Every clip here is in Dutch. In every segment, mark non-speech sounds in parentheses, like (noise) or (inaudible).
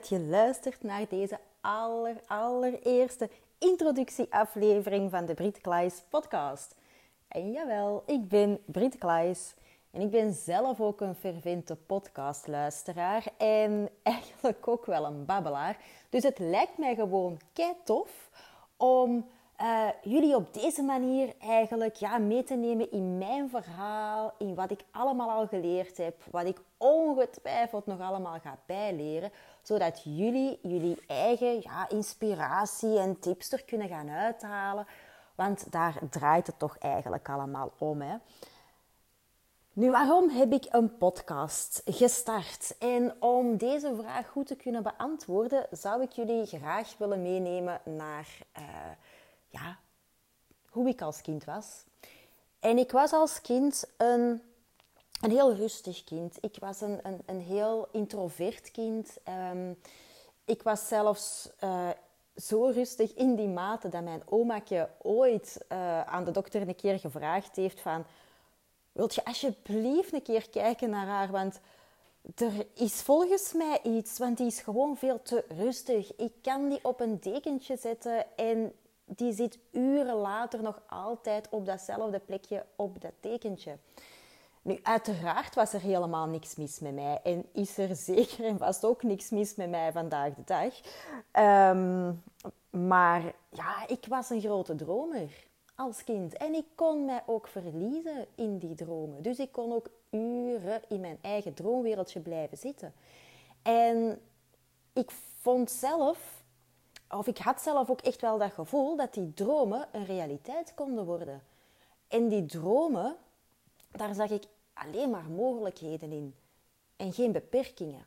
Dat je luistert naar deze aller, allereerste introductieaflevering van de Brit Klaes podcast. En jawel, ik ben Brit Klaes en ik ben zelf ook een vervente podcastluisteraar en (laughs) eigenlijk ook wel een babbelaar. Dus het lijkt mij gewoon kei tof om uh, jullie op deze manier eigenlijk ja, mee te nemen in mijn verhaal, in wat ik allemaal al geleerd heb, wat ik ongetwijfeld nog allemaal ga bijleren, zodat jullie jullie eigen ja, inspiratie en tips er kunnen gaan uithalen. Want daar draait het toch eigenlijk allemaal om. Hè? Nu, waarom heb ik een podcast gestart? En om deze vraag goed te kunnen beantwoorden, zou ik jullie graag willen meenemen naar uh, ja, hoe ik als kind was. En ik was als kind een, een heel rustig kind. Ik was een, een, een heel introvert kind. Um, ik was zelfs uh, zo rustig in die mate dat mijn omaatje ooit uh, aan de dokter een keer gevraagd heeft van... Wilt je alsjeblieft een keer kijken naar haar? Want er is volgens mij iets, want die is gewoon veel te rustig. Ik kan die op een dekentje zetten en die zit uren later nog altijd op datzelfde plekje op dat tekentje. Nu, uiteraard was er helemaal niks mis met mij. En is er zeker en vast ook niks mis met mij vandaag de dag. Um, maar ja, ik was een grote dromer als kind. En ik kon mij ook verliezen in die dromen. Dus ik kon ook uren in mijn eigen droomwereldje blijven zitten. En ik vond zelf of ik had zelf ook echt wel dat gevoel dat die dromen een realiteit konden worden. En die dromen, daar zag ik alleen maar mogelijkheden in en geen beperkingen.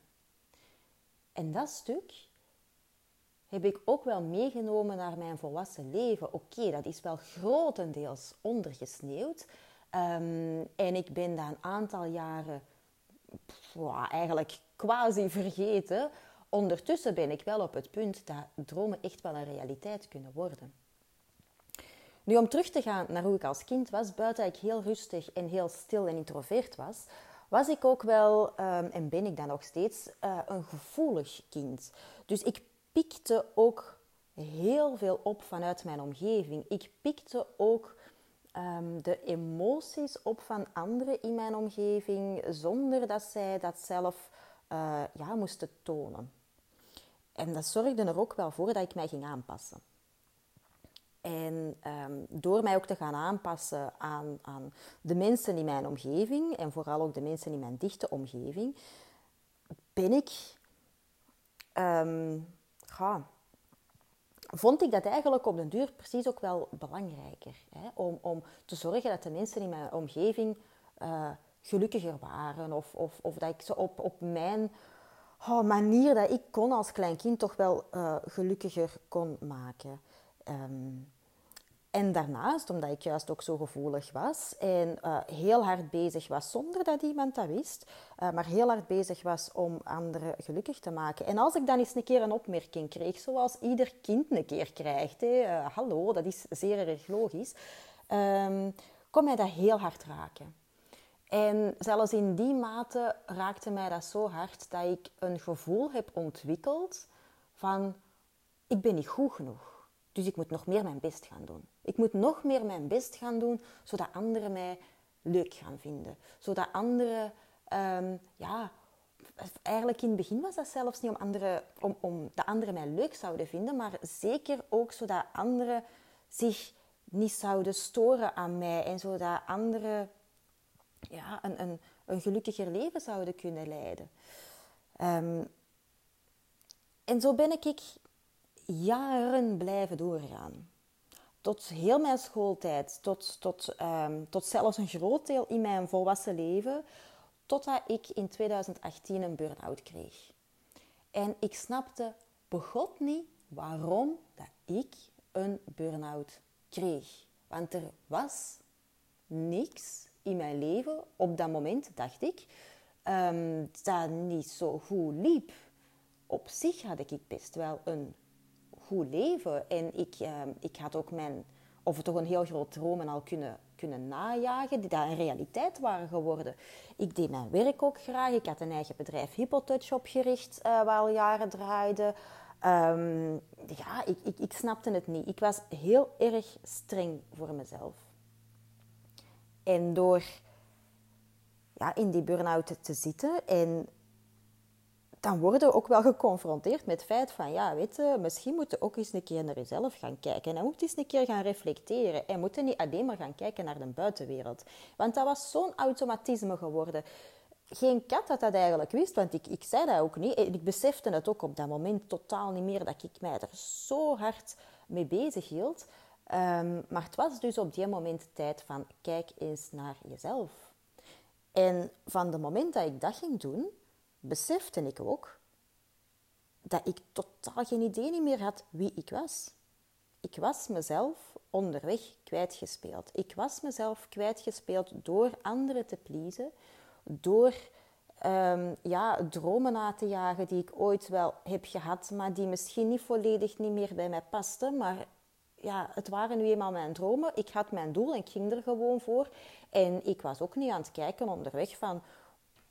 En dat stuk heb ik ook wel meegenomen naar mijn volwassen leven. Oké, dat is wel grotendeels ondergesneeuwd. Um, en ik ben daar een aantal jaren eigenlijk quasi vergeten ondertussen ben ik wel op het punt dat dromen echt wel een realiteit kunnen worden. Nu, om terug te gaan naar hoe ik als kind was, buiten ik heel rustig en heel stil en introvert was, was ik ook wel, um, en ben ik dan nog steeds, uh, een gevoelig kind. Dus ik pikte ook heel veel op vanuit mijn omgeving. Ik pikte ook um, de emoties op van anderen in mijn omgeving, zonder dat zij dat zelf uh, ja, moesten tonen. En dat zorgde er ook wel voor dat ik mij ging aanpassen. En um, door mij ook te gaan aanpassen aan, aan, de mensen in mijn omgeving en vooral ook de mensen in mijn dichte omgeving, ben ik, ja, vond ik dat eigenlijk op den duur precies ook wel belangrijker. Hè? Om, om te zorgen dat de mensen in mijn omgeving uh, gelukkiger waren of, of, of dat ik ze op, op mijn oh, manier dat ik kon als klein kind toch wel uh, gelukkiger kon maken. Um, en daarnaast, omdat ik juist ook zo gevoelig was en uh, heel hard bezig was zonder dat iemand dat wist, uh, maar heel hard bezig was om anderen gelukkig te maken. En als ik dan eens een keer een opmerking kreeg, zoals ieder kind een keer krijgt, hè, hallo, dat is zeer erg logisch, um, kon mij dat heel hard raken. En zelfs in die mate raakte mij dat zo hard dat ik een gevoel heb ontwikkeld van ik ben niet goed genoeg. Dus ik moet nog meer mijn best gaan doen. Ik moet nog meer mijn best gaan doen zodat anderen mij leuk gaan vinden. Zodat anderen um, ja, eigenlijk in het begin was dat zelfs niet om, andere, om, om dat anderen mij leuk zouden vinden, maar zeker ook zodat anderen zich niet zouden storen aan mij en zodat anderen ja, een, een, een gelukkiger leven zouden kunnen leiden. Um, en zo ben ik jaren blijven doorgaan. Tot heel mijn schooltijd, tot, tot, um, tot zelfs een groot deel in mijn volwassen leven, totdat ik in 2018 een burn-out kreeg. En ik snapte begot niet waarom dat ik een burn-out kreeg. Want er was niks in mijn leven op dat moment, dacht ik, um, dat niet zo goed liep. Op zich had ik best wel een leven. En ik, um, ik had ook mijn, of toch een heel groot dromen al kunnen, kunnen najagen, die daar een realiteit waren geworden. Ik deed mijn werk ook graag. Ik had een eigen bedrijf Hippotouch opgericht, uh, waar al jaren draaide. Um, ja, ik, ik, ik snapte het niet. Ik was heel erg streng voor mezelf. En door ja, in die burn-out te zitten en dan worden we ook wel geconfronteerd met het feit van, ja, weet je, misschien moeten we ook eens een keer naar jezelf gaan kijken. En moet eens een keer gaan reflecteren. En moeten niet alleen maar gaan kijken naar de buitenwereld. Want dat was zo'n automatisme geworden. Geen kat had dat eigenlijk wist, want ik, ik zei dat ook niet. Ik besefte het ook op dat moment totaal niet meer, dat ik mij er zo hard mee bezig hield. Ehm, maar het was dus op die moment tijd van, kijk eens naar jezelf. En van het moment dat ik dat ging doen, besefte ik ook dat ik totaal geen idee meer had wie ik was. Ik was mezelf onderweg kwijtgespeeld. Ik was mezelf kwijtgespeeld door anderen te pleasen, door um, ja, dromen na te jagen die ik ooit wel heb gehad, maar die misschien niet volledig niet meer bij mij pasten. Maar ja, het waren nu eenmaal mijn dromen. Ik had mijn doel en ik ging er gewoon voor. En ik was ook niet aan het kijken onderweg van,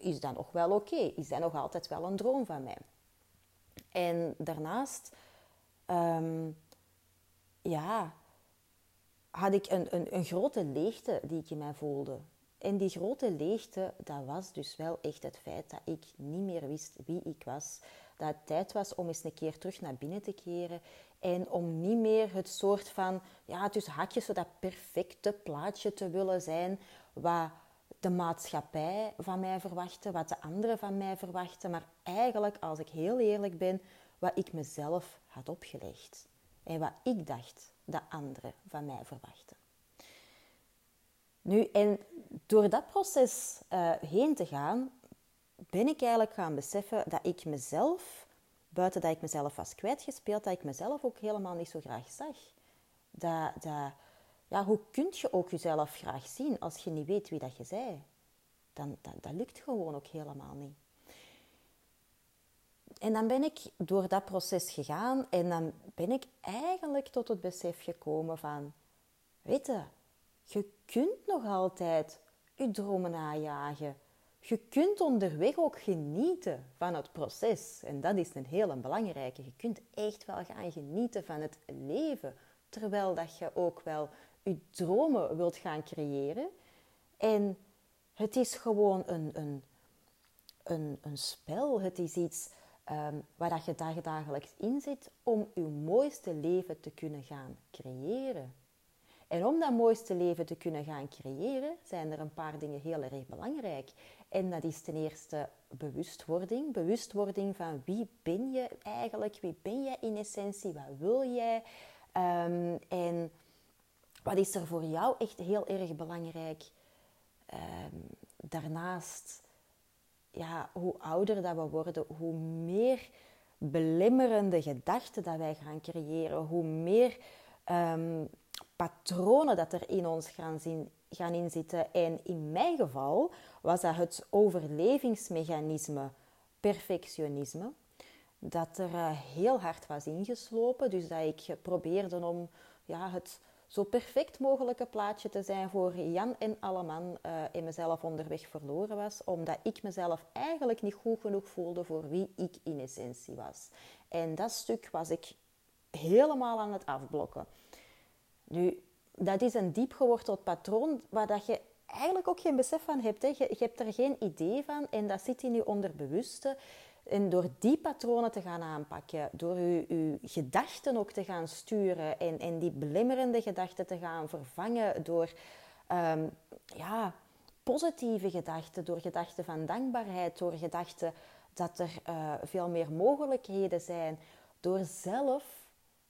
is dat nog wel oké? Is dat nog altijd wel een droom van mij? En daarnaast, ehm, ja, had ik een, een, een grote leegte die ik in mij voelde. En die grote leegte, dat was dus wel echt het feit dat ik niet meer wist wie ik was. Dat het tijd was om eens een keer terug naar binnen te keren. En om niet meer het soort van, ja, dus hakjes, zo dat perfecte plaatje te willen zijn. Wat de maatschappij van mij verwachtte, wat de anderen van mij verwachten, maar eigenlijk, als ik heel eerlijk ben, wat ik mezelf had opgelegd. En wat ik dacht dat anderen van mij verwachten. Nu, en door dat proces uh, heen te gaan, ben ik eigenlijk gaan beseffen dat ik mezelf, buiten dat ik mezelf was kwijtgespeeld, dat ik mezelf ook helemaal niet zo graag zag. Dat, dat, ja, hoe kun je ook jezelf graag zien als je niet weet wie dat je zij? Dan, dat, lukt gewoon ook helemaal niet. En dan ben ik door dat proces gegaan en dan ben ik eigenlijk tot het besef gekomen van, weet je, je kunt nog altijd je dromen najagen. Je kunt onderweg ook genieten van het proces. En dat is een hele belangrijke. Je kunt echt wel gaan genieten van het leven. Terwijl dat je ook wel je dromen wilt gaan creëren. En het is gewoon een, een, een, een spel. Het is iets um, waar dat je dagelijks in zit om je mooiste leven te kunnen gaan creëren. En om dat mooiste leven te kunnen gaan creëren, zijn er een paar dingen heel erg belangrijk. En dat is ten eerste bewustwording. Bewustwording van wie ben je eigenlijk? Wie ben je in essentie? Wat wil jij? Um, en wat is er voor jou echt heel erg belangrijk? Um, daarnaast, ja, hoe ouder dat we worden, hoe meer belemmerende gedachten dat wij gaan creëren, hoe meer um, patronen dat er in ons gaan, zien, gaan inzitten. En in mijn geval was dat het overlevingsmechanisme perfectionisme. Dat er uh, heel hard was ingeslopen. Dus dat ik probeerde om ja, het zo perfect mogelijke plaatje te zijn voor Jan en Alleman uh, in mezelf onderweg verloren was. Omdat ik mezelf eigenlijk niet goed genoeg voelde voor wie ik in essentie was. En dat stuk was ik helemaal aan het afblokken. Nu, dat is een diep geworteld patroon waar dat je eigenlijk ook geen besef van hebt. Hè. Je, je, hebt er geen idee van en dat zit in je onderbewuste. En door die patronen te gaan aanpakken, door je gedachten ook te gaan sturen en, die belemmerende gedachten te gaan vervangen door um, ja, positieve gedachten, door gedachten van dankbaarheid, door gedachten dat er uh, veel meer mogelijkheden zijn, door zelf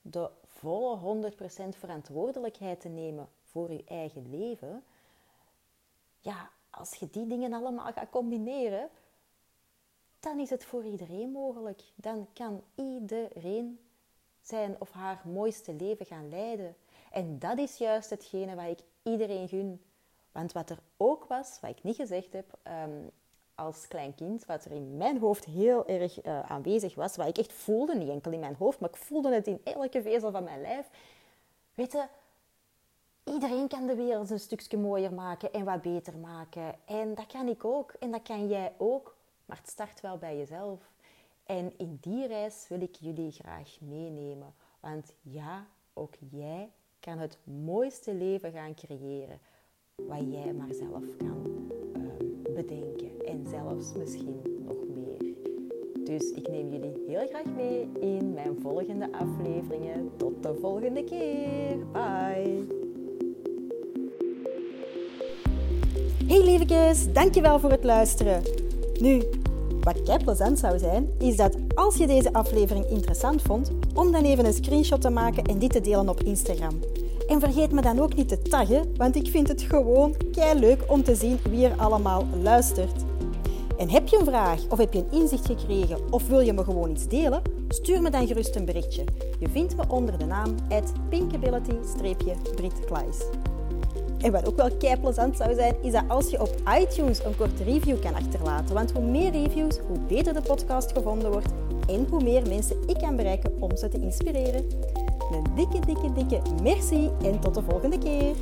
de volle 100% verantwoordelijkheid te nemen voor je eigen leven. Ja, als je die dingen allemaal gaat combineren, dan is het voor iedereen mogelijk. Dan kan iedereen zijn of haar mooiste leven gaan leiden. En dat is juist hetgene wat ik iedereen gun. Want wat er ook was, wat ik niet gezegd heb um, als klein kind, wat er in mijn hoofd heel erg uh, aanwezig was, wat ik echt voelde, niet enkel in mijn hoofd, maar ik voelde het in elke vezel van mijn lijf. Weet je, iedereen kan de wereld een stukje mooier maken en wat beter maken. En dat kan ik ook en dat kan jij ook. Maar het start wel bij jezelf. En in die reis wil ik jullie graag meenemen. Want ja, ook jij kan het mooiste leven gaan creëren. Wat jij maar zelf kan ehm, bedenken. En zelfs misschien nog meer. Dus ik neem jullie heel graag mee in mijn volgende afleveringen. Tot de volgende keer. Bye. Hey lievekes, dankjewel voor het luisteren. Nu, wat kei plezant zou zijn, is dat als je deze aflevering interessant vond, om dan even een screenshot te maken en dit te delen op Instagram. En vergeet me dan ook niet te taggen, want ik vind het gewoon kei leuk om te zien wie er allemaal luistert. En heb je een vraag of heb je een inzicht gekregen of wil je me gewoon iets delen? Stuur me dan gerust een berichtje. Je vindt me onder de naam pinkability-britkleis. En wat ook wel plezant zou zijn, is dat als je op iTunes een korte review kan achterlaten. Want hoe meer reviews, hoe beter de podcast gevonden wordt en hoe meer mensen ik kan bereiken om ze te inspireren. Een dikke, dikke, dikke merci en tot de volgende keer.